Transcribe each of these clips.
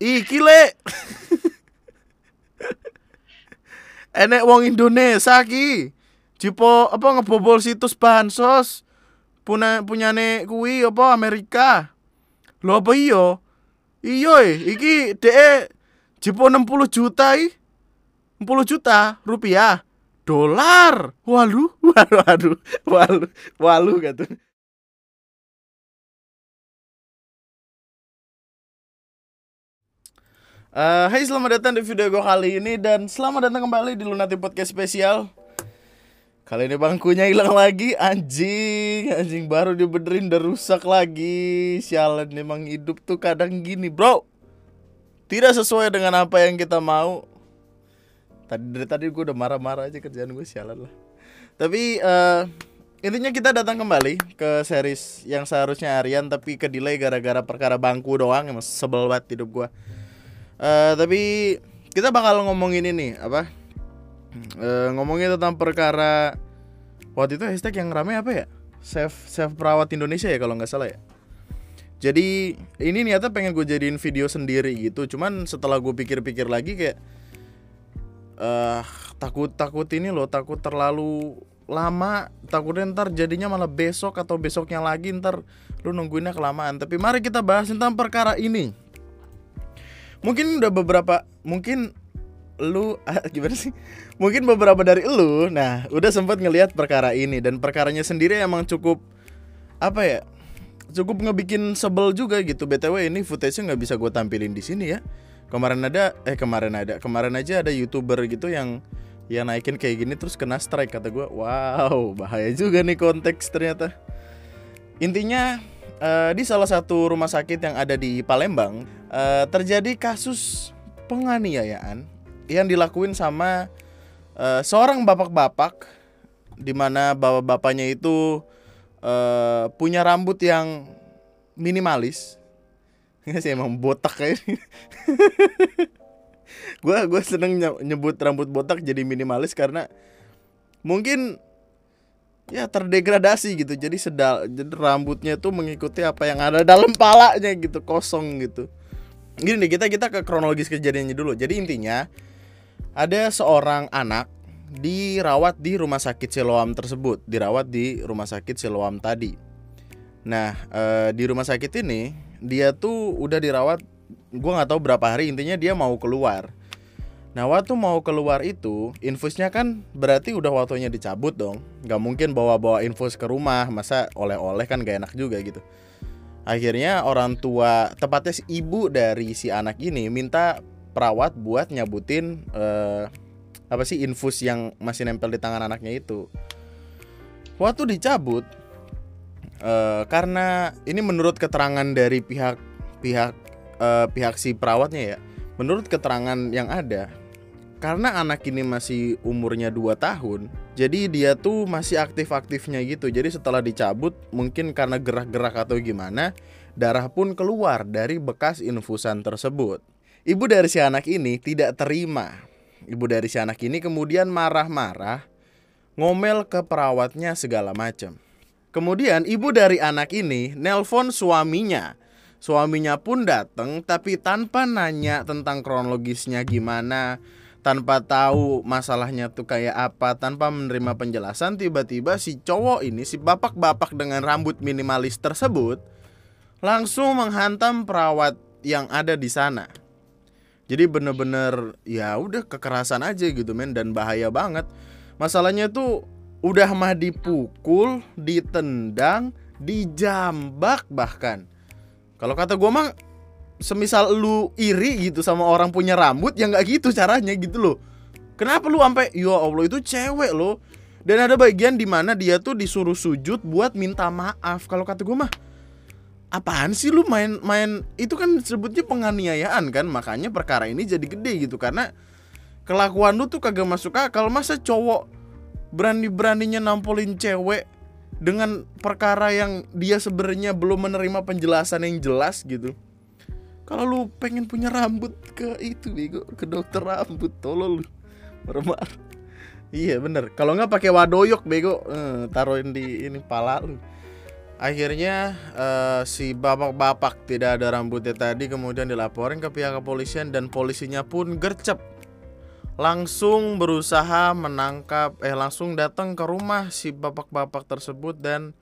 Iki le. Enek wong Indonesia ki. Jipo apa ngebobol situs bansos. Punya punyane kuwi apa Amerika. Lho apa iya? Iya eh, iki DE jipo 60 juta i. 60 juta rupiah. Dolar. Walu, walu, walu, walu, walu gitu. Uh, hai selamat datang di video gue kali ini dan selamat datang kembali di Lunati Podcast spesial Kali ini bangkunya hilang lagi anjing. Anjing baru dibenerin udah rusak lagi. Sialan memang hidup tuh kadang gini bro. Tidak sesuai dengan apa yang kita mau. Tadi dari tadi gue udah marah-marah aja kerjaan gue sialan lah. Tapi uh, intinya kita datang kembali ke series yang seharusnya harian Tapi ke delay gara-gara perkara bangku doang Emang sebel banget hidup gue Uh, tapi kita bakal ngomongin ini apa? Uh, ngomongin tentang perkara waktu itu hashtag yang rame apa ya? Save Save perawat Indonesia ya kalau nggak salah ya. Jadi ini niatnya pengen gue jadiin video sendiri gitu. Cuman setelah gue pikir-pikir lagi kayak uh, takut takut ini loh takut terlalu lama takutnya ntar jadinya malah besok atau besoknya lagi ntar lu nungguinnya kelamaan tapi mari kita bahas tentang perkara ini mungkin udah beberapa mungkin lu gimana sih? Mungkin beberapa dari lu nah udah sempat ngelihat perkara ini. Dan perkaranya sendiri emang cukup apa ya cukup ngebikin sebel juga gitu. Btw ini footage-nya nggak bisa gue tampilin di sini ya. Kemarin ada eh kemarin ada. Kemarin aja ada youtuber gitu yang yang naikin kayak gini terus kena strike kata gue wow bahaya juga nih konteks ternyata. Intinya uh, di salah satu rumah sakit yang ada di Palembang uh, terjadi kasus penganiayaan yang dilakuin sama uh, seorang bapak-bapak di mana bapak-bapaknya itu uh, punya rambut yang minimalis. Nggak sih emang botak kayak gue gue seneng nyebut rambut botak jadi minimalis karena mungkin ya terdegradasi gitu. Jadi sedal jadi rambutnya tuh mengikuti apa yang ada dalam palanya gitu kosong gitu. Gini nih kita kita ke kronologis kejadiannya dulu. Jadi intinya ada seorang anak dirawat di rumah sakit Siloam tersebut. Dirawat di rumah sakit Siloam tadi. Nah e, di rumah sakit ini dia tuh udah dirawat gue nggak tahu berapa hari intinya dia mau keluar Nah waktu mau keluar itu infusnya kan berarti udah waktunya dicabut dong. Gak mungkin bawa-bawa infus ke rumah Masa oleh-oleh kan gak enak juga gitu. Akhirnya orang tua Tepatnya si ibu dari si anak ini Minta perawat buat nyabutin uh, Apa sih infus yang masih nempel di tangan anaknya itu. Waktu dicabut uh, Karena ini menurut keterangan dari pihak Pihak uh, pihak si perawatnya ya Menurut keterangan yang ada karena anak ini masih umurnya 2 tahun, jadi dia tuh masih aktif-aktifnya gitu. Jadi setelah dicabut, mungkin karena gerak-gerak atau gimana, darah pun keluar dari bekas infusan tersebut. Ibu dari si anak ini tidak terima. Ibu dari si anak ini kemudian marah-marah, ngomel ke perawatnya segala macam. Kemudian ibu dari anak ini nelpon suaminya. Suaminya pun datang tapi tanpa nanya tentang kronologisnya gimana, tanpa tahu masalahnya tuh kayak apa, tanpa menerima penjelasan, tiba-tiba si cowok ini, si bapak-bapak dengan rambut minimalis tersebut, langsung menghantam perawat yang ada di sana. Jadi bener-bener ya udah kekerasan aja gitu men dan bahaya banget. Masalahnya tuh udah mah dipukul, ditendang, dijambak bahkan. Kalau kata gue mah semisal lu iri gitu sama orang punya rambut ya nggak gitu caranya gitu loh. Kenapa lu sampai ya allah itu cewek loh. Dan ada bagian di mana dia tuh disuruh sujud buat minta maaf. Kalau kata gue mah apaan sih lu main-main itu kan sebutnya penganiayaan kan? Makanya perkara ini jadi gede gitu karena kelakuan lu tuh kagak masuk akal. Masa cowok berani-beraninya nampolin cewek dengan perkara yang dia sebenarnya belum menerima penjelasan yang jelas gitu kalau lu pengen punya rambut ke itu bego ke dokter rambut tolol lu. Marah iya bener. Kalau nggak pakai wadoyok bego eh, taruhin di ini pala lu. Akhirnya uh, si bapak-bapak tidak ada rambutnya tadi kemudian dilaporin ke pihak kepolisian dan polisinya pun gercep. Langsung berusaha menangkap eh langsung datang ke rumah si bapak-bapak tersebut dan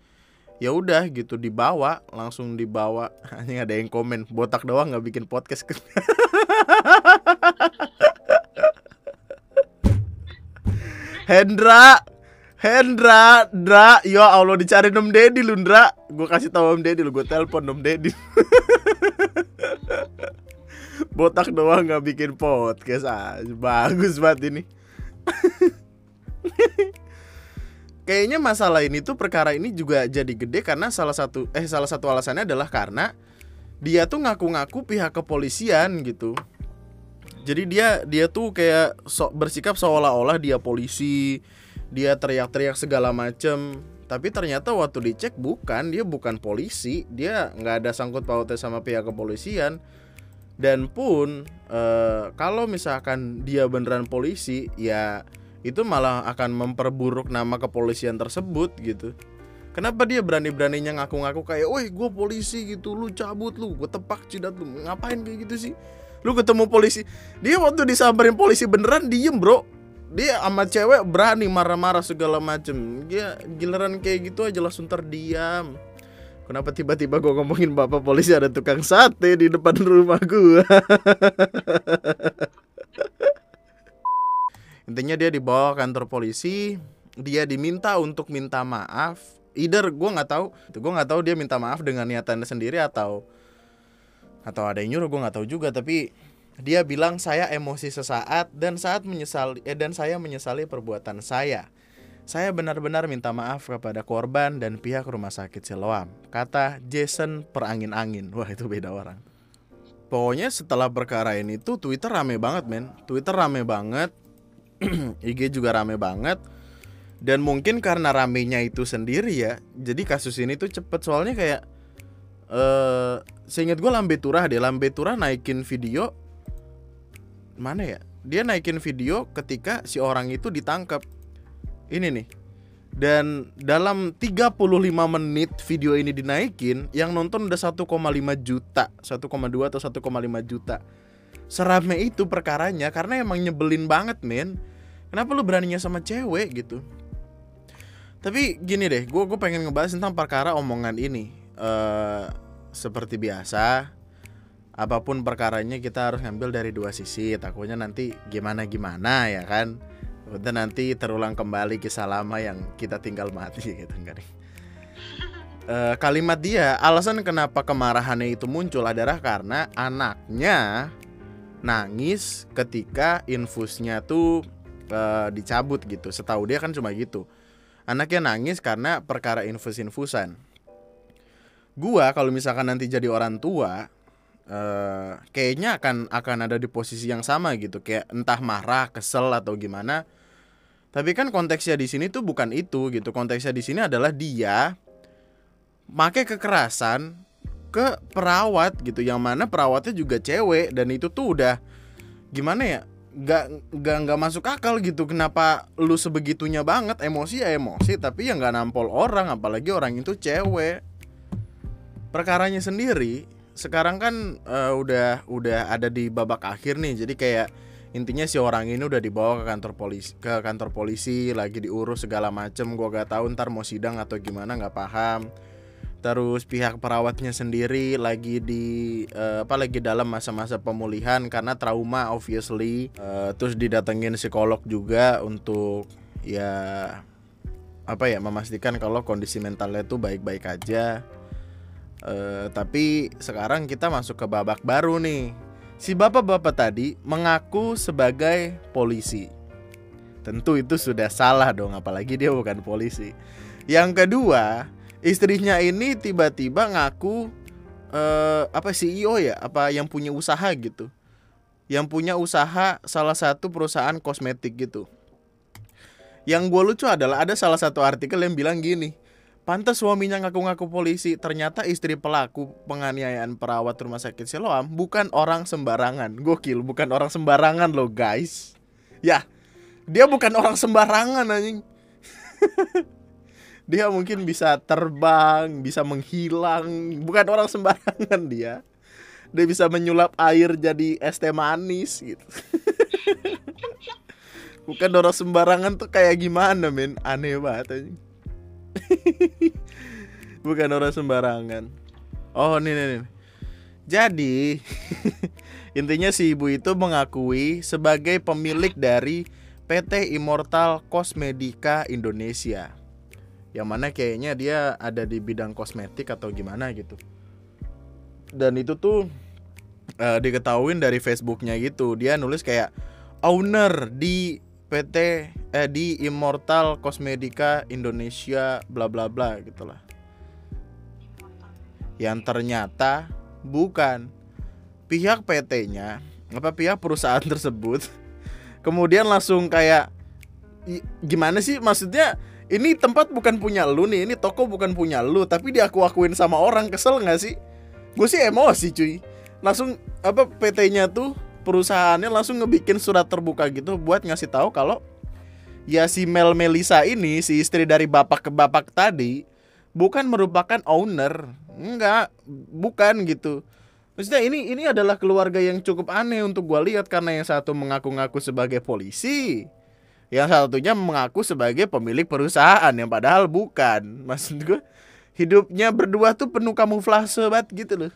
ya udah gitu dibawa langsung dibawa hanya ada yang komen botak doang nggak bikin podcast Hendra Hendra, Dra, ya Allah dicari Om Deddy lu, Dra. Gue kasih tahu Om Deddy lu, gue telepon Om Deddy. Botak doang nggak bikin podcast ah, bagus banget ini. Kayaknya masalah ini tuh perkara ini juga jadi gede karena salah satu eh salah satu alasannya adalah karena dia tuh ngaku-ngaku pihak kepolisian gitu. Jadi dia dia tuh kayak so, bersikap seolah-olah dia polisi, dia teriak-teriak segala macem. Tapi ternyata waktu dicek bukan dia bukan polisi. Dia nggak ada sangkut pautnya sama pihak kepolisian. Dan pun e, kalau misalkan dia beneran polisi ya itu malah akan memperburuk nama kepolisian tersebut gitu. Kenapa dia berani-beraninya ngaku-ngaku kayak, weh gue polisi gitu, lu cabut lu, gue tepak cidat lu, ngapain kayak gitu sih? Lu ketemu polisi, dia waktu disamperin polisi beneran diem bro, dia sama cewek berani marah-marah segala macem. Dia giliran kayak gitu aja langsung terdiam. Kenapa tiba-tiba gue ngomongin bapak polisi ada tukang sate di depan rumah gue intinya dia dibawa kantor polisi dia diminta untuk minta maaf either gue nggak tahu gue nggak tahu dia minta maaf dengan niatannya sendiri atau atau ada yang nyuruh gue nggak tahu juga tapi dia bilang saya emosi sesaat dan saat menyesali eh, dan saya menyesali perbuatan saya. Saya benar-benar minta maaf kepada korban dan pihak rumah sakit Siloam. Kata Jason perangin-angin. Wah, itu beda orang. Pokoknya setelah perkara ini tuh Twitter rame banget, men. Twitter rame banget. IG juga rame banget. Dan mungkin karena ramenya itu sendiri ya. Jadi kasus ini tuh cepet. Soalnya kayak eh uh, seingat gue Lambe Turah deh Lambe Turah naikin video mana ya? Dia naikin video ketika si orang itu ditangkap. Ini nih. Dan dalam 35 menit video ini dinaikin yang nonton udah 1,5 juta 1,2 atau 1,5 juta. Serame itu perkaranya karena emang nyebelin banget men kenapa lu beraninya sama cewek gitu? Tapi gini deh gue gue pengen ngebahas tentang perkara omongan ini. Uh, seperti biasa apa pun perkaranya kita harus ngambil dari dua sisi. Takutnya nanti gimana gimana ya kan? Udah nanti terulang kembali kisah lama yang kita tinggal mati gitu enggak e, kalimat dia alasan kenapa kemarahannya itu muncul adalah karena anaknya nangis ketika infusnya tuh e, dicabut gitu. Setahu dia kan cuma gitu. Anaknya nangis karena perkara infus-infusan. Gua kalau misalkan nanti jadi orang tua uh, kayaknya akan akan ada di posisi yang sama gitu. Kayak entah marah kesel atau gimana. Tapi kan konteksnya di sini tuh bukan itu gitu. Konteksnya di sini adalah dia make kekerasan ke perawat gitu. Yang mana perawatnya juga cewek. Dan itu tuh udah gimana ya nggak nggak nggak masuk akal gitu. Kenapa lu sebegitunya banget? Emosi ya emosi tapi ya nggak nampol orang apalagi orang itu cewek. Perkaranya sendiri sekarang kan uh, udah udah ada di babak akhir nih. Jadi kayak intinya si orang ini udah dibawa ke kantor polisi ke kantor polisi lagi diurus segala macem. Gua gak tahu ntar mau sidang atau gimana nggak paham terus pihak perawatnya sendiri lagi di uh, apa lagi dalam masa-masa pemulihan karena trauma obviously uh, terus didatengin psikolog juga untuk ya apa ya memastikan kalau kondisi mentalnya tuh baik-baik aja Uh, tapi sekarang kita masuk ke babak baru nih. Si bapak-bapak tadi mengaku sebagai polisi. Tentu itu sudah salah dong, apalagi dia bukan polisi. Yang kedua, istrinya ini tiba-tiba ngaku uh, apa CEO ya, apa yang punya usaha gitu. Yang punya usaha salah satu perusahaan kosmetik gitu. Yang gue lucu adalah ada salah satu artikel yang bilang gini, Pantas suaminya ngaku-ngaku polisi, ternyata istri pelaku penganiayaan perawat rumah sakit Siloam bukan orang sembarangan. Gokil, bukan orang sembarangan loh, guys. Ya, dia bukan orang sembarangan anjing. dia mungkin bisa terbang bisa menghilang. Bukan orang sembarangan dia. Dia bisa menyulap air jadi es teh manis gitu. Bukan orang sembarangan tuh kayak gimana men? Aneh banget aja. bukan orang sembarangan. Oh nih nih, nih. jadi intinya si ibu itu mengakui sebagai pemilik dari PT Immortal Cosmedica Indonesia yang mana kayaknya dia ada di bidang kosmetik atau gimana gitu. Dan itu tuh uh, diketahuin dari Facebooknya gitu. Dia nulis kayak owner di PT eh di Immortal Cosmedica Indonesia bla bla bla gitulah. Yang ternyata bukan. Pihak PT-nya apa pihak perusahaan tersebut kemudian langsung kayak gimana sih? Maksudnya ini tempat bukan punya lu nih ini toko bukan punya lu tapi diaku akuin sama orang kesel nggak sih? Gue sih emosi cuy. Langsung apa PT-nya tuh perusahaannya langsung ngebikin surat terbuka gitu buat ngasih tahu kalau ya si Mel Melisa ini si istri dari bapak ke bapak tadi bukan merupakan owner. Enggak bukan gitu. Maksudnya ini ini adalah keluarga yang cukup aneh untuk gue lihat karena yang satu mengaku-ngaku sebagai polisi, yang satunya mengaku sebagai pemilik perusahaan yang padahal bukan. Maksud gue hidupnya berdua tuh penuh kamuflase banget gitu loh.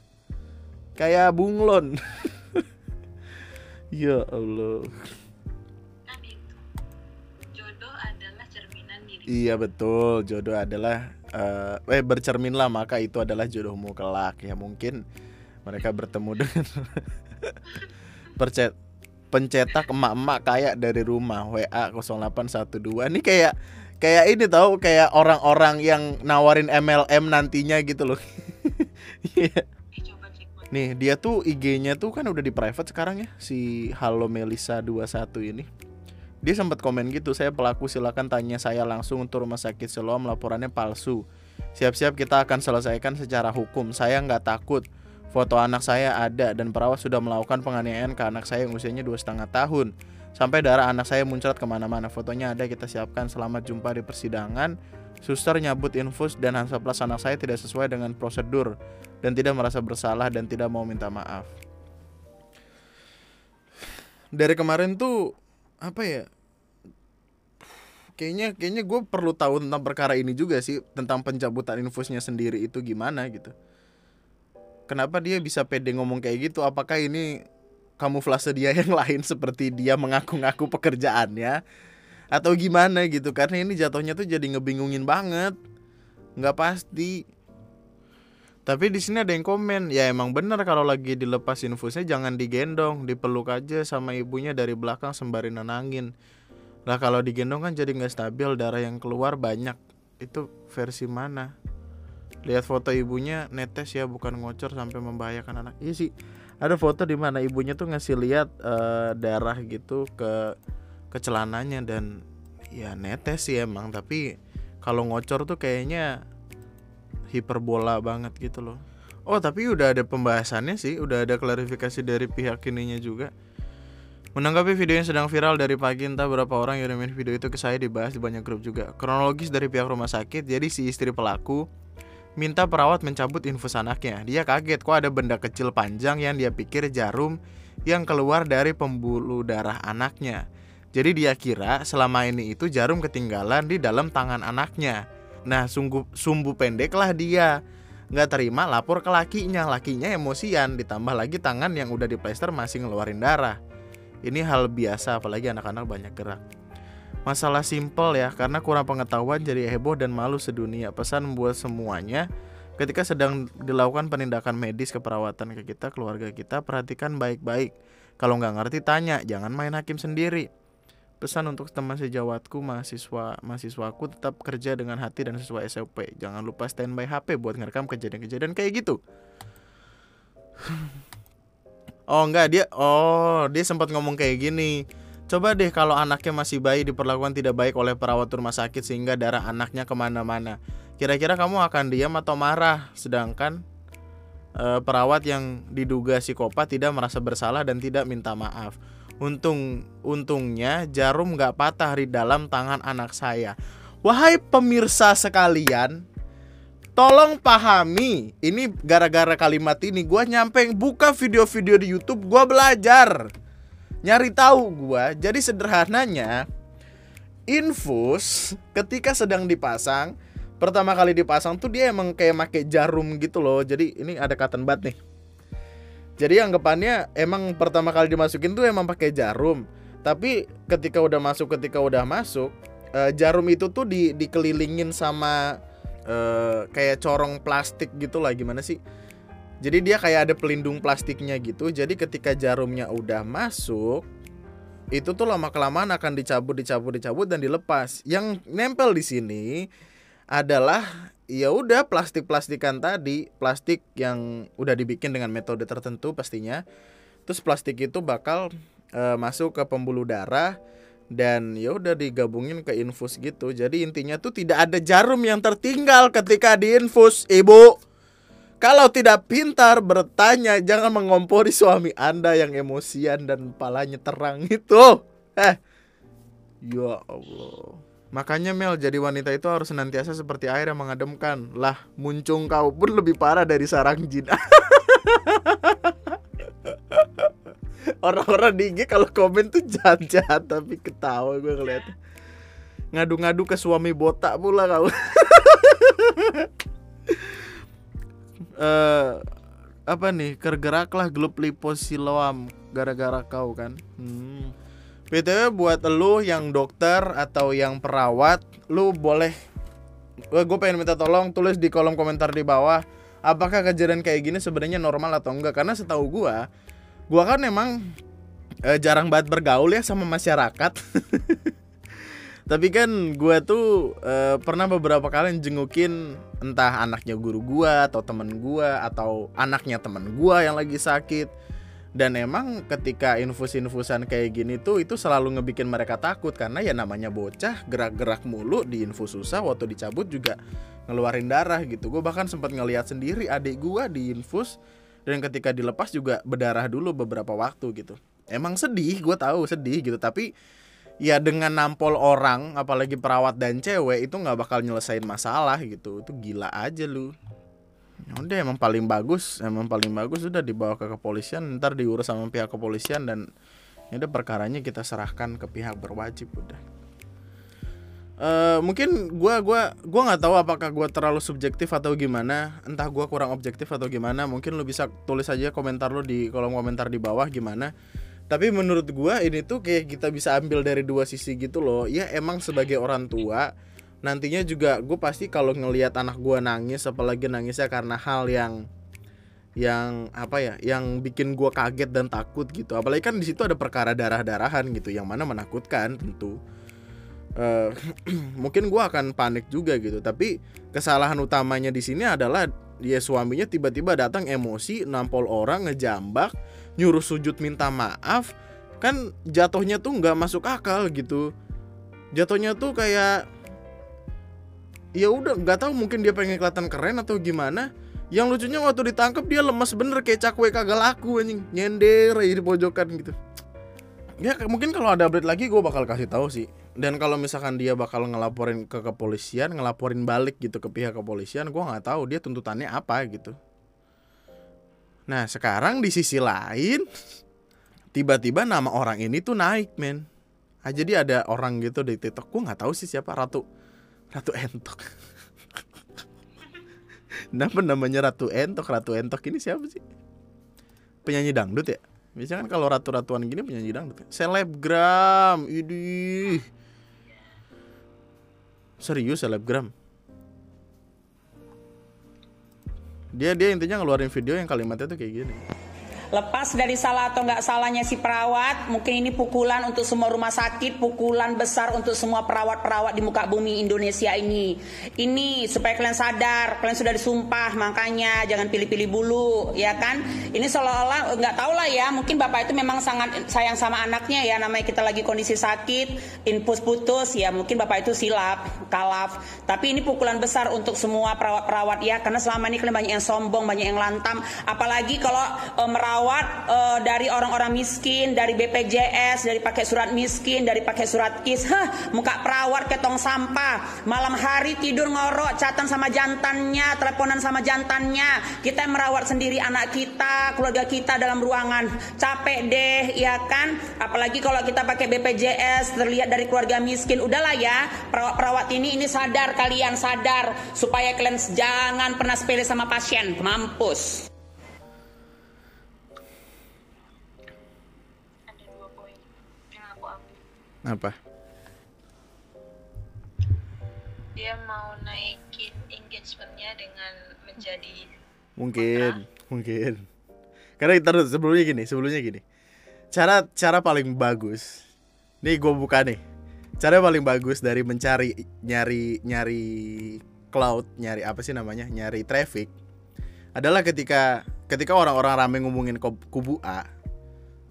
Kayak bunglon. ya Allah. Iya betul, jodoh adalah uh, eh bercerminlah maka itu adalah jodohmu kelak ya mungkin mereka bertemu dengan percet pencetak emak-emak kayak dari rumah WA 0812 ini kayak kayak ini tahu kayak orang-orang yang nawarin MLM nantinya gitu loh. yeah. Nih, dia tuh IG-nya tuh kan udah di private sekarang ya si Halo Melisa 21 ini. Dia sempat komen gitu, saya pelaku silakan tanya saya langsung untuk rumah sakit Siloam laporannya palsu. Siap-siap kita akan selesaikan secara hukum. Saya nggak takut. Foto anak saya ada dan perawat sudah melakukan penganiayaan ke anak saya yang usianya dua setengah tahun. Sampai darah anak saya muncrat ke mana-mana. Fotonya ada kita siapkan. Selamat jumpa di persidangan. Suster nyabut infus dan Hansaplas anak saya tidak sesuai dengan prosedur dan tidak merasa bersalah dan tidak mau minta maaf. Dari kemarin tuh apa ya? Kayaknya kayaknya gue perlu tahu tentang perkara ini juga sih tentang pencabutan infusnya sendiri itu gimana gitu kenapa dia bisa pede ngomong kayak gitu? Apakah ini kamuflase dia yang lain seperti dia mengaku-ngaku pekerjaannya? Atau gimana gitu? Karena ini jatuhnya tuh jadi ngebingungin banget. Nggak pasti. Tapi di sini ada yang komen ya emang bener kalau lagi dilepas infusnya jangan digendong dipeluk aja sama ibunya dari belakang sembari nenangin. Lah kalau digendong kan jadi nggak stabil darah yang keluar banyak. Itu versi mana lihat foto ibunya netes ya bukan ngocor sampai membahayakan anak. Iya sih ada foto di mana ibunya tuh ngasih lihat uh, darah gitu ke ke celananya dan ya netes sih emang. Tapi kalau ngocor tuh kayaknya hiperbola banget gitu loh. Oh tapi udah ada pembahasannya sih udah ada klarifikasi dari pihak ininya juga. Menanggapi video yang sedang viral dari pagi entah berapa orang yang ngirimin video itu ke saya dibahas di banyak grup juga. Kronologis dari pihak rumah sakit, jadi si istri pelaku minta perawat mencabut infus anaknya. Dia kaget kok ada benda kecil panjang yang dia pikir jarum yang keluar dari pembuluh darah anaknya. Jadi dia kira selama ini itu jarum ketinggalan di dalam tangan anaknya. Nah, sungguh sumbu pendeklah dia. Nggak terima lapor ke lakinya. Lakinya emosian, ditambah lagi tangan yang udah diplester masih ngeluarin darah. Ini hal biasa apalagi anak-anak banyak gerak. Masalah simpel ya, karena kurang pengetahuan jadi heboh dan malu sedunia. Pesan buat semuanya, ketika sedang dilakukan penindakan medis keperawatan ke kita, keluarga kita, perhatikan baik-baik. Kalau nggak ngerti tanya, jangan main hakim sendiri. Pesan untuk teman sejawatku, mahasiswa mahasiswaku tetap kerja dengan hati dan sesuai SOP. Jangan lupa standby HP buat ngerekam kejadian-kejadian kayak gitu. oh enggak dia, oh dia sempat ngomong kayak gini Coba deh kalau anaknya masih bayi diperlakukan tidak baik oleh perawat rumah sakit sehingga darah anaknya ke mana-mana. Kira-kira kamu akan diam atau marah? Sedangkan e, perawat yang diduga psikopat tidak merasa bersalah dan tidak minta maaf. Untung untungnya jarum nggak patah di dalam tangan anak saya. Wahai pemirsa sekalian, tolong pahami. Ini gara-gara kalimat ini gua nyampe buka video-video di YouTube, gua belajar. Nyari tahu gua. Jadi sederhananya infus ketika sedang dipasang, pertama kali dipasang tuh dia emang kayak make jarum gitu loh. Jadi ini ada cotton bud nih. Jadi anggapannya emang pertama kali dimasukin tuh emang pakai jarum. Tapi ketika udah masuk, ketika udah masuk, eh, jarum itu tuh di dikelilingin sama eh, kayak corong plastik gitu lah gimana sih? Jadi dia kayak ada pelindung plastiknya gitu. Jadi ketika jarumnya udah masuk, itu tuh lama kelamaan akan dicabut, dicabut, dicabut dan dilepas. Yang nempel di sini adalah ya udah plastik-plastikan tadi, plastik yang udah dibikin dengan metode tertentu pastinya. Terus plastik itu bakal eh, masuk ke pembuluh darah dan ya udah digabungin ke infus gitu. Jadi intinya tuh tidak ada jarum yang tertinggal ketika diinfus, Ibu. Kalau tidak pintar bertanya, jangan mengompori suami Anda yang emosian dan palanya terang itu. Eh, ya Allah. Makanya Mel jadi wanita itu harus senantiasa seperti air yang mengademkan. Lah, muncung kau pun lebih parah dari sarang jin. Orang-orang di IG kalau komen tuh jahat-jahat tapi ketawa gue ngeliat. Ngadu-ngadu ke suami botak pula kau. eh apa nih kergeraklah grup liposiloam gara-gara kau kan. Hmm. btw buat lu yang dokter atau yang perawat lu boleh gue pengen minta tolong tulis di kolom komentar di bawah apakah kejadian kayak gini sebenarnya normal atau enggak? Karena setahu gua gua kan emang eh, jarang banget bergaul ya sama masyarakat tapi kan gua tuh eh, pernah beberapa kali jengukin entah anaknya guru gua atau temen gua atau anaknya temen gua yang lagi sakit. Dan emang ketika infus-infusan kayak gini tuh itu selalu ngebikin mereka takut. Karena ya namanya bocah gerak-gerak mulu di infus susah waktu dicabut juga ngeluarin darah gitu. Gue bahkan sempat ngeliat sendiri adik gua di infus dan ketika dilepas juga berdarah dulu beberapa waktu gitu. Emang sedih gue tahu sedih gitu. Tapi ya dengan nampol orang apalagi perawat dan cewek itu nggak bakal nyelesain masalah gitu. Itu gila aja lu. Ya udah emang paling bagus emang paling bagus sudah dibawa ke kepolisian ntar diurus sama pihak kepolisian dan ya udah perkaranya kita serahkan ke pihak berwajib udah. Eh, mungkin gua gua gua nggak tahu apakah gua terlalu subjektif atau gimana. Entah gua kurang objektif atau gimana mungkin lu bisa tulis aja komentar lu di kolom komentar di bawah gimana tapi menurut gua ini tuh kayak kita bisa ambil dari dua sisi gitu loh. Ya emang sebagai orang tua nantinya juga gue pasti kalau ngelihat anak gua nangis apalagi nangisnya karena hal yang yang apa ya yang bikin gua kaget dan takut gitu. Apalagi kan di situ ada perkara darah darahan gitu yang mana menakutkan tentu. Eh, mungkin gua akan panik juga gitu. Tapi kesalahan utamanya di sini adalah dia suaminya tiba-tiba datang emosi nampol orang ngejambak nyuruh sujud minta maaf kan jatuhnya tuh nggak masuk akal gitu. Jatuhnya tuh kayak ya udah nggak tahu mungkin dia pengen kelihatan keren atau gimana. Yang lucunya waktu ditangkap dia lemas bener kayak cakwe kagak laku anjing. Nyender di pojokan gitu. Ya mungkin kalau ada update lagi gue bakal kasih tahu sih. Dan kalau misalkan dia bakal ngelaporin ke kepolisian ngelaporin balik gitu ke pihak kepolisian gue nggak tahu dia tuntutannya apa gitu nah sekarang di sisi lain tiba-tiba nama orang ini tuh naik men ah, jadi ada orang gitu di tiktok gue nggak tahu sih siapa ratu ratu entok Kenapa namanya Ratu Entok? Ratu Entok ini siapa sih? Penyanyi dangdut ya? Biasanya kan kalau ratu-ratuan gini penyanyi dangdut. ya? Selebgram, idih. Serius selebgram. Dia dia intinya ngeluarin video yang kalimatnya tuh kayak gini. Lepas dari salah atau nggak salahnya si perawat, mungkin ini pukulan untuk semua rumah sakit, pukulan besar untuk semua perawat-perawat di muka bumi Indonesia ini. Ini supaya kalian sadar, kalian sudah disumpah, makanya jangan pilih-pilih bulu, ya kan? Ini seolah-olah nggak tahu lah ya, mungkin bapak itu memang sangat sayang sama anaknya ya, namanya kita lagi kondisi sakit, infus putus, ya mungkin bapak itu silap, kalaf. Tapi ini pukulan besar untuk semua perawat-perawat ya, karena selama ini kalian banyak yang sombong, banyak yang lantam, apalagi kalau eh, merawat perawat eh, dari orang-orang miskin, dari BPJS, dari pakai surat miskin, dari pakai surat KIS. Hah, muka perawat ketong sampah. Malam hari tidur ngorok, catatan sama jantannya, teleponan sama jantannya. Kita yang merawat sendiri anak kita, keluarga kita dalam ruangan. Capek deh, ya kan? Apalagi kalau kita pakai BPJS, terlihat dari keluarga miskin. Udahlah ya, perawat-perawat ini ini sadar kalian sadar supaya kalian jangan pernah sepele sama pasien. Mampus. Apa? dia mau naikin engagementnya dengan menjadi Mungkin, mungkin. Karena kita sebelumnya gini, sebelumnya gini. Cara cara paling bagus. Nih gue buka nih. Cara paling bagus dari mencari nyari nyari cloud, nyari apa sih namanya? Nyari traffic adalah ketika ketika orang-orang rame ngomongin kubu A.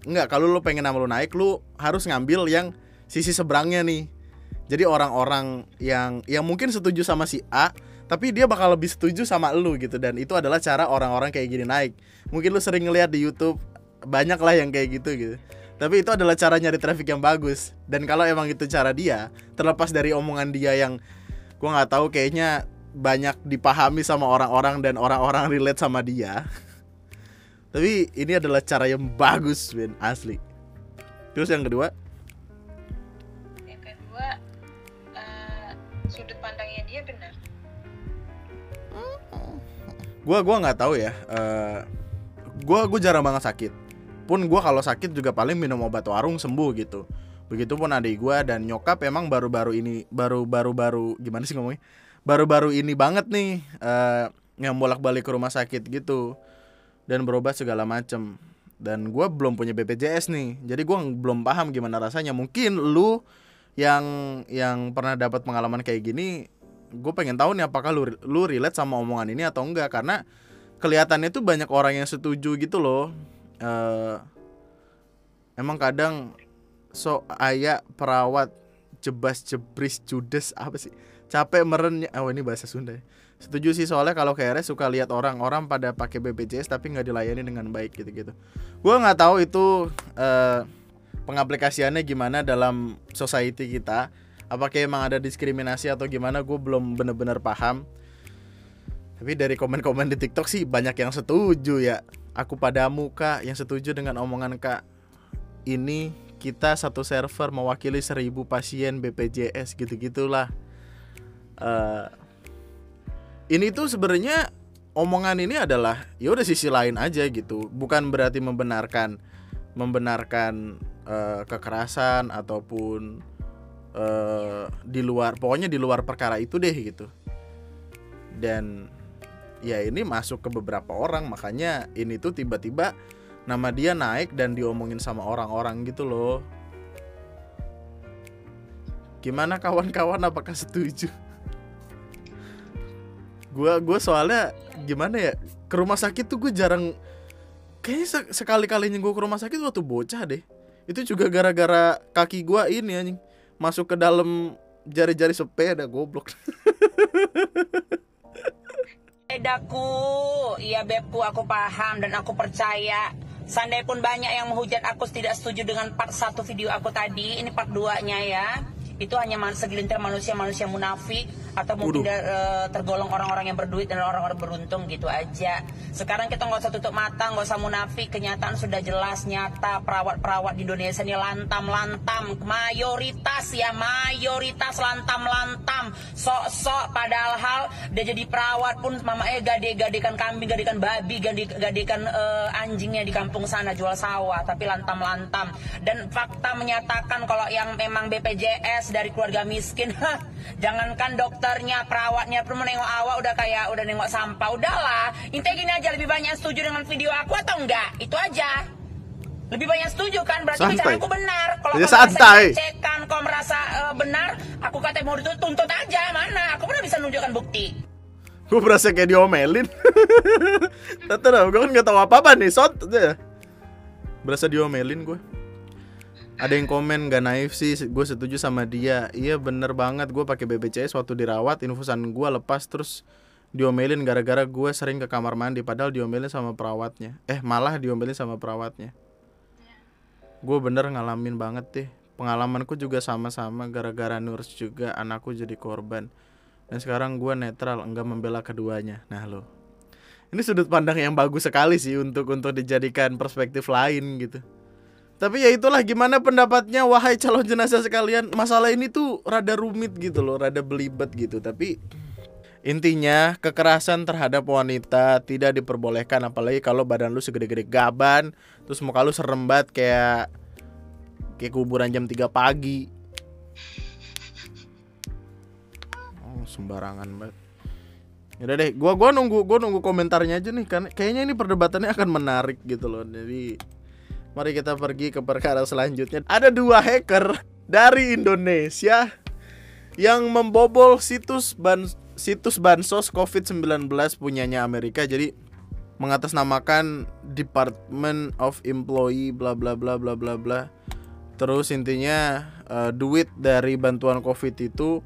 Enggak, kalau lu pengen nama lu naik, lu harus ngambil yang sisi seberangnya nih. Jadi orang-orang yang yang mungkin setuju sama si A, tapi dia bakal lebih setuju sama lu gitu dan itu adalah cara orang-orang kayak gini naik. Mungkin lu sering ngeliat di YouTube banyak lah yang kayak gitu gitu. Tapi itu adalah cara nyari traffic yang bagus. Dan kalau emang itu cara dia, terlepas dari omongan dia yang gua nggak tahu kayaknya banyak dipahami sama orang-orang dan orang-orang relate sama dia. Tapi ini adalah cara yang bagus, Ben, asli. Terus yang kedua, gua gua nggak tahu ya. eh gua gua jarang banget sakit. Pun gua kalau sakit juga paling minum obat warung sembuh gitu. Begitupun adik gua dan nyokap emang baru-baru ini baru baru gimana sih ngomongnya? Baru-baru ini banget nih eh yang bolak-balik ke rumah sakit gitu dan berobat segala macem. Dan gua belum punya BPJS nih, jadi gua belum paham gimana rasanya. Mungkin lu yang yang pernah dapat pengalaman kayak gini gue pengen tahu nih apakah lu lu relate sama omongan ini atau enggak. Karena kelihatannya tuh banyak orang yang setuju gitu loh. Eh emang kadang so aya perawat jebas jebris judes apa sih? Capek merennya oh ini bahasa Sunda ya. setuju sih soalnya kalau KRS suka lihat orang-orang pada pakai BPJS tapi nggak dilayani dengan baik gitu-gitu. Gue nggak tahu itu eh pengaplikasiannya gimana dalam society kita apakah emang ada diskriminasi atau gimana gue belum bener-bener paham. Tapi dari komen-komen di TikTok sih banyak yang setuju ya. Aku padamu kak yang setuju dengan omongan kak. Ini kita satu server mewakili seribu pasien BPJS gitu-gitulah. Eh, ini tuh sebenarnya omongan ini adalah ya udah sisi lain aja gitu. Bukan berarti membenarkan membenarkan eh, kekerasan ataupun eh, di luar pokoknya di luar perkara itu deh gitu. Dan ya ini masuk ke beberapa orang makanya ini tuh tiba-tiba nama dia naik dan diomongin sama orang-orang gitu loh. Gimana kawan-kawan apakah setuju? Gua gua soalnya gimana ya ke rumah sakit tuh gue jarang kayaknya se- sekali-kalinya gue ke rumah sakit waktu bocah deh. Itu juga gara-gara kaki gua ini anjing masuk ke dalam jari-jari sepeda goblok Sepedaku, iya bebku aku paham dan aku percaya. Seandainya pun banyak yang menghujat aku tidak setuju dengan part satu video aku tadi, ini part 2 nya ya. Itu hanya segelintir manusia-manusia munafik atau mungkin da- eh, tergolong orang-orang yang berduit dan orang-orang beruntung gitu aja. Sekarang kita nggak usah tutup mata, nggak usah munafik. Kenyataan sudah jelas nyata. Perawat-perawat di Indonesia ini lantam-lantam, mayoritas ya mayoritas lantam-lantam, sok-sok. Padahal hal dia jadi perawat pun mama eh gade-gadekan kambing, gadekan babi, gade- gadekan eh, anjingnya di kampung sana jual sawah, tapi lantam-lantam. Dan fakta menyatakan kalau yang memang BPJS dari keluarga miskin, hah, jangankan dokternya, perawatnya pun menengok awak udah kayak udah nengok sampah. Udahlah, intinya gini aja lebih banyak setuju dengan video aku atau enggak? Itu aja. Lebih banyak setuju kan berarti Santai. bicaraku benar. Kalau Ya, santai. cekan, kau merasa eh, benar, aku kata mau dituntut tuntut aja mana? Aku pernah bisa nunjukkan bukti. gue berasa kayak diomelin Tante gue kan gak tahu apa-apa nih Sot. Berasa diomelin gue Ada yang komen gak naif sih Gue setuju sama dia. Iya bener banget Gue pakai BPJS waktu dirawat Infusan gue lepas terus diomelin gara-gara gue sering ke kamar mandi padahal diomelin sama perawatnya. Eh malah diomelin sama perawatnya. Gue bener ngalamin banget deh. Pengalamanku juga sama-sama gara-gara nurse juga anakku jadi korban. Dan sekarang gue netral enggak membela keduanya. Nah lo. Ini sudut pandang yang bagus sekali sih untuk untuk dijadikan perspektif lain gitu tapi ya itulah gimana pendapatnya wahai calon jenazah sekalian masalah ini tuh rada rumit gitu loh rada belibet gitu tapi Intinya kekerasan terhadap wanita tidak diperbolehkan apalagi kalau badan lu segede-gede gaban terus muka lu serem banget kayak kayak kuburan jam 3 pagi. Oh, sembarangan banget. Yaudah deh, gua gua nunggu gua nunggu komentarnya aja nih kan kayaknya ini perdebatannya akan menarik gitu loh. Jadi mari kita pergi ke perkara selanjutnya. Ada dua hacker dari Indonesia yang membobol situs ban situs bansos COVID-19 punyanya Amerika. Jadi mengatasnamakan Department of Employee bla bla bla bla bla bla. Terus intinya uh, duit dari bantuan Covid itu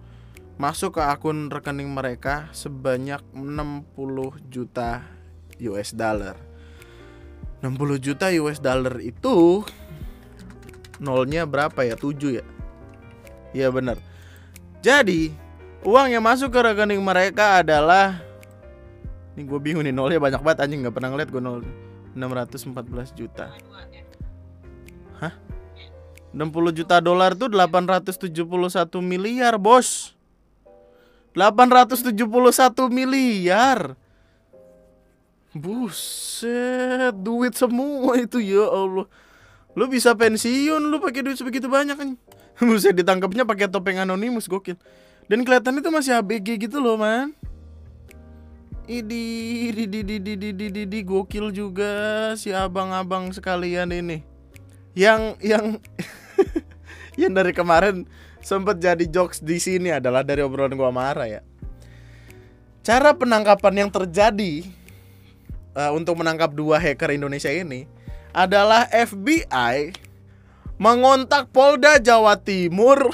masuk ke akun rekening mereka sebanyak 60 juta US dollar. 60 juta US dollar itu nolnya berapa ya? 7 ya? Iya benar. Jadi, uang yang masuk ke rekening mereka adalah ini gue bingung nih nolnya banyak banget anjing nggak pernah ngeliat gue nol 614 juta. Hah? 60 juta dolar tuh 871 miliar, Bos. 871 miliar. Buset, duit semua itu ya Allah. Lu bisa pensiun lu pakai duit sebegitu banyak kan. Buset ditangkapnya pakai topeng anonimus gokil. Dan kelihatan itu masih ABG gitu loh, man. Idi, di di di di di di di, di gokil juga si abang-abang sekalian ini. Yang yang yang dari kemarin sempat jadi jokes di sini adalah dari obrolan gua marah ya. Cara penangkapan yang terjadi uh, untuk menangkap dua hacker Indonesia ini adalah FBI mengontak Polda Jawa Timur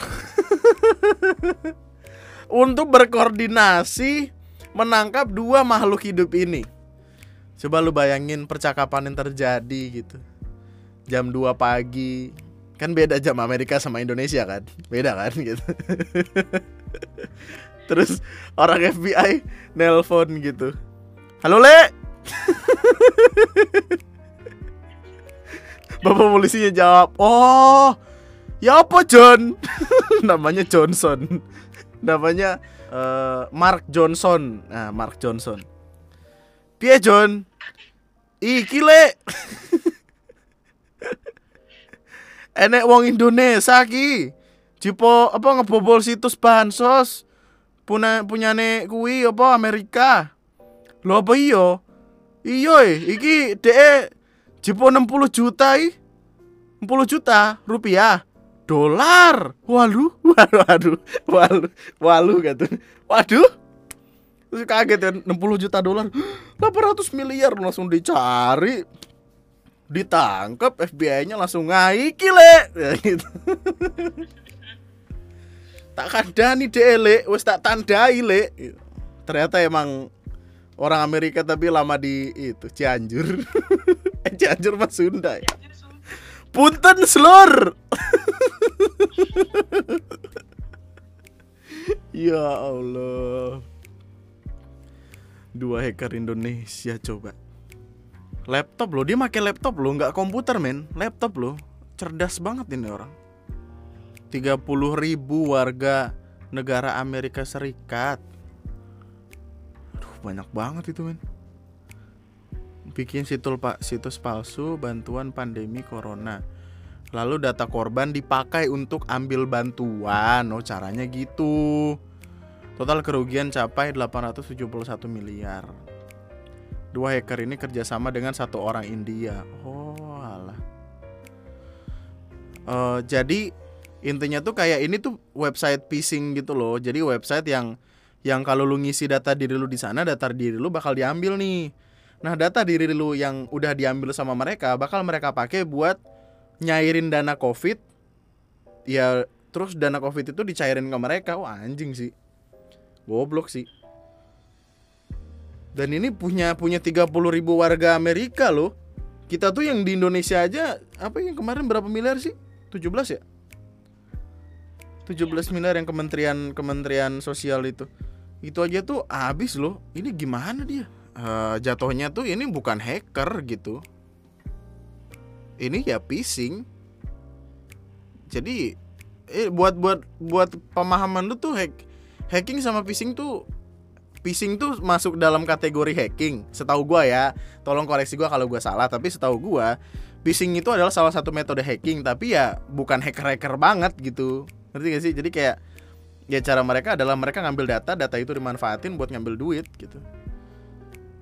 untuk berkoordinasi menangkap dua makhluk hidup ini. Coba lu bayangin percakapan yang terjadi gitu. Jam 2 pagi. Kan beda jam Amerika sama Indonesia kan? Beda kan gitu. Terus orang FBI nelpon gitu. Halo Le. Bapak polisinya jawab, "Oh, ya apa John?" Namanya Johnson. Namanya uh, Mark Johnson. Nah, Mark Johnson. Piye John? Iki le. Enek wong Indonesia ki. Jipo apa ngebobol situs bansos. Punya punyane kuwi apa Amerika. Lho apa iyo? Iyo eh, iki DE jipo 60 juta i. 60 juta rupiah dolar. Walu, waduh, waduh, walu, walu gitu. Waduh. Terus kaget kan 60 juta dolar. 800 miliar langsung dicari. Ditangkap FBI-nya langsung ngaiki le. Ya, gitu. tak kandani dele, wes tak tandai le. Ternyata emang orang Amerika tapi lama di itu Cianjur. eh Cianjur mas Sunda ya. Punten slur. ya Allah. Dua hacker Indonesia coba. Laptop loh, dia pakai laptop loh, nggak komputer men, laptop loh. Cerdas banget ini orang. 30 ribu warga negara Amerika Serikat. Banyak banget itu men. Bikin situs pak situs palsu bantuan pandemi corona. Lalu data korban dipakai untuk ambil bantuan. Oh, caranya gitu. Total kerugian capai 871 miliar. Dua hacker ini kerjasama dengan satu orang India. Oh, alah. Uh, jadi intinya tuh kayak ini tuh website phishing gitu loh. Jadi website yang yang kalau lu ngisi data diri lu di sana, data diri lu bakal diambil nih. Nah, data diri lu yang udah diambil sama mereka bakal mereka pakai buat nyairin dana covid ya terus dana covid itu dicairin ke mereka wah anjing sih goblok sih Dan ini punya punya 30 ribu warga Amerika loh. Kita tuh yang di Indonesia aja apa yang kemarin berapa miliar sih? 17 ya? 17 miliar yang kementerian kementerian sosial itu. Itu aja tuh habis loh. Ini gimana dia? Eh, jatuhnya tuh ini bukan hacker gitu. Ini ya phishing. Jadi eh buat buat buat pemahaman lu tuh hack hacking sama phishing tuh phishing tuh masuk dalam kategori hacking. Setahu gua ya, tolong koreksi gua kalau gua salah, tapi setahu gua phishing itu adalah salah satu metode hacking, tapi ya bukan hacker-hacker banget gitu. Ngerti gak sih? Jadi kayak ya cara mereka adalah mereka ngambil data, data itu dimanfaatin buat ngambil duit gitu.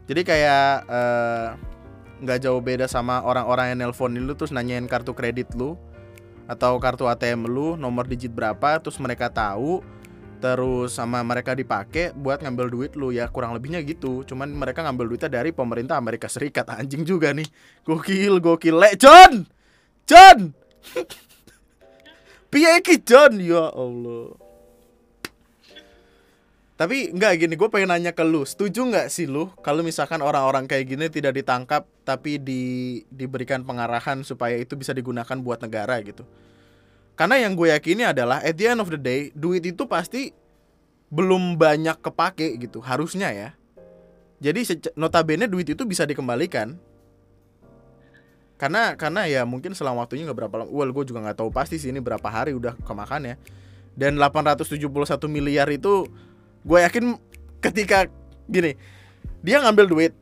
Jadi kayak eh, nggak jauh beda sama orang-orang yang nelponin lu terus nanyain kartu kredit lu atau kartu ATM lu nomor digit berapa terus mereka tahu terus sama mereka dipakai buat ngambil duit lu. Ya kurang lebihnya gitu. Cuman mereka ngambil duitnya dari pemerintah Amerika Serikat. Anjing juga nih. Gokil gokil. Le John! John! Piye John? Ya Allah tapi nggak gini gue pengen nanya ke lu. Setuju nggak sih lu kalau misalkan orang-orang kayak gini tidak ditangkap tapi di diberikan pengarahan supaya itu bisa digunakan buat negara gitu? Karena yang gue yakini adalah at the end of the day duit itu pasti belum banyak kepake gitu harusnya ya. Jadi notabene duit itu bisa dikembalikan. Karena karena ya mungkin selang waktunya nggak berapa lama well gue juga nggak tahu pasti sih ini berapa hari udah kemakan ya. Dan 871 miliar itu gue yakin ketika gini dia ngambil duit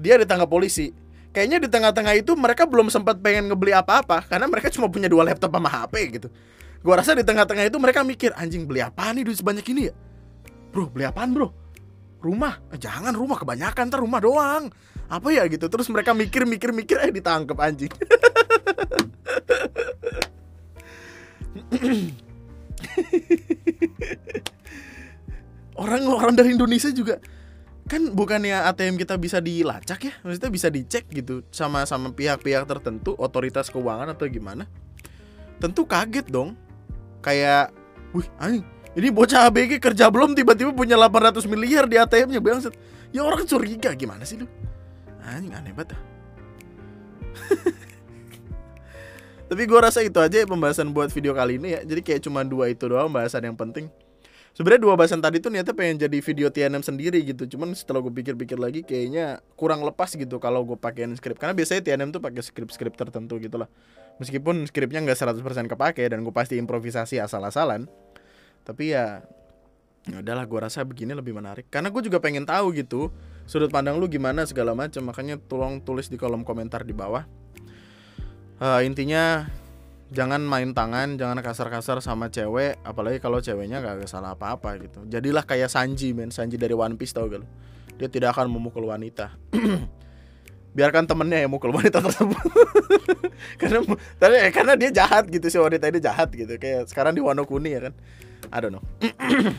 dia ditangkap polisi. Kayaknya di tengah-tengah itu mereka belum sempat pengen ngebeli apa-apa karena mereka cuma punya dua laptop sama HP gitu. Gue rasa di tengah-tengah itu mereka mikir anjing beli apa nih duit sebanyak ini ya? Bro beli apaan bro? Rumah. Eh, jangan rumah kebanyakan ntar rumah doang. Apa ya? gitu. Terus mereka mikir mikir mikir eh ditangkap anjing orang-orang dari Indonesia juga kan bukannya ATM kita bisa dilacak ya? Maksudnya bisa dicek gitu sama sama pihak-pihak tertentu otoritas keuangan atau gimana? Tentu kaget dong. Kayak wih anjing ini bocah ABG kerja belum tiba-tiba punya 800 miliar di ATM-nya bangset ya orang curiga gimana sih lu? Anjing aneh banget tapi gua rasa itu aja ya pembahasan buat video kali ini ya. Jadi kayak cuma dua itu doang bahasan yang penting sebenarnya dua bahasan tadi tuh niatnya pengen jadi video TNM sendiri gitu. Cuman setelah gue pikir-pikir lagi kayaknya kurang lepas gitu kalau gue pakein skrip. Karena biasanya TNM tuh pakai skrip-skrip tertentu gitu lah. Meskipun skripnya nggak 100% kepake dan gue pasti improvisasi asal-asalan. Tapi ya ya udahlah gue rasa begini lebih menarik. Karena gue juga pengen tahu gitu sudut pandang lu gimana segala macam. Makanya tolong tulis di kolom komentar di bawah. Eh, intinya jangan main tangan, jangan kasar-kasar sama cewek, apalagi kalau ceweknya gak salah apa-apa gitu. Jadilah kayak Sanji men, Sanji dari One Piece tau gak lu? Dia tidak akan memukul wanita. Biarkan temennya yang mukul wanita tersebut. karena tapi, eh, karena dia jahat gitu si wanita ini jahat gitu. Kayak sekarang di Wano Kuni ya kan. I don't know.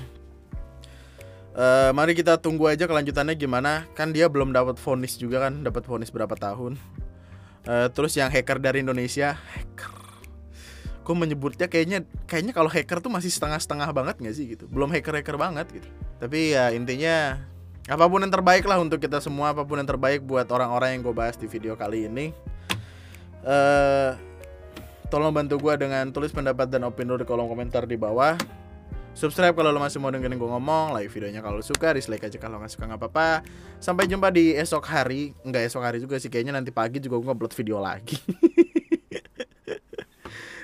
Eh, mari kita tunggu aja kelanjutannya gimana. Kan dia belum dapat vonis juga kan, dapat vonis berapa tahun. Eh, terus yang hacker dari Indonesia, hacker. Gue menyebutnya kayaknya kayaknya kalau hacker tuh masih setengah-setengah banget nggak sih gitu. Belum hacker-hacker banget gitu. Tapi ya intinya apa pun yang terbaik lah untuk kita semua, apa pun yang terbaik buat orang-orang yang gue bahas di video kali ini. Eh tolong bantu gue dengan tulis pendapat dan opini lu di kolom komentar di bawah. Subscribe kalau lo masih mau dengerin gue ngomong, like videonya kalau lo suka, dislike aja kalau nggak suka nggak apa-apa. Sampai jumpa di esok hari, nggak esok hari juga sih, kayaknya nanti pagi juga gue upload video lagi.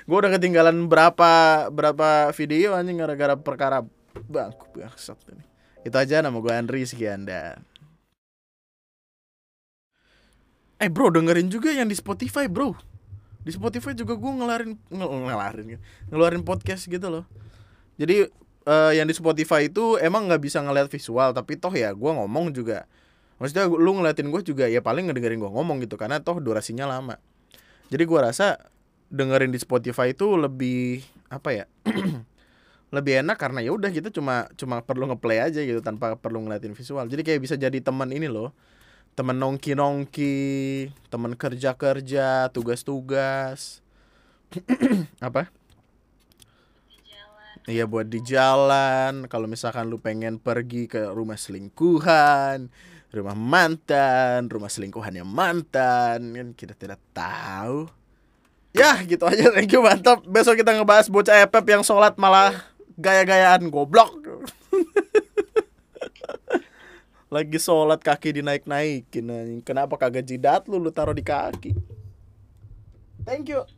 gue udah ketinggalan berapa berapa video anjing gara-gara perkara bangku bangsat ini. Itu aja nama gue Andri sekian dan. Eh bro dengerin juga yang di Spotify bro. Di Spotify juga gue ngelarin ngel- ngelarin Ngeluarin podcast gitu loh. Jadi eh, yang di Spotify itu emang nggak bisa ngeliat visual tapi toh ya gue ngomong juga. Maksudnya lu ngeliatin gue juga ya paling ngedengerin gue ngomong gitu karena toh durasinya lama. Jadi gue rasa dengerin di Spotify itu lebih apa ya lebih enak karena ya udah kita cuma cuma perlu ngeplay aja gitu tanpa perlu ngeliatin visual. Jadi kayak bisa jadi teman ini loh teman nongki nongki teman kerja kerja tugas tugas apa? Iya buat di jalan. Kalau misalkan lu pengen pergi ke rumah selingkuhan rumah mantan, rumah selingkuhannya mantan, kan kita tidak tahu. Ya, gitu aja. Thank you, mantap. Besok kita ngebahas bocah epep yang sholat malah gaya-gayaan goblok. Lagi sholat kaki dinaik-naikin. Kenapa kagak jidat lu lu taruh di kaki? Thank you.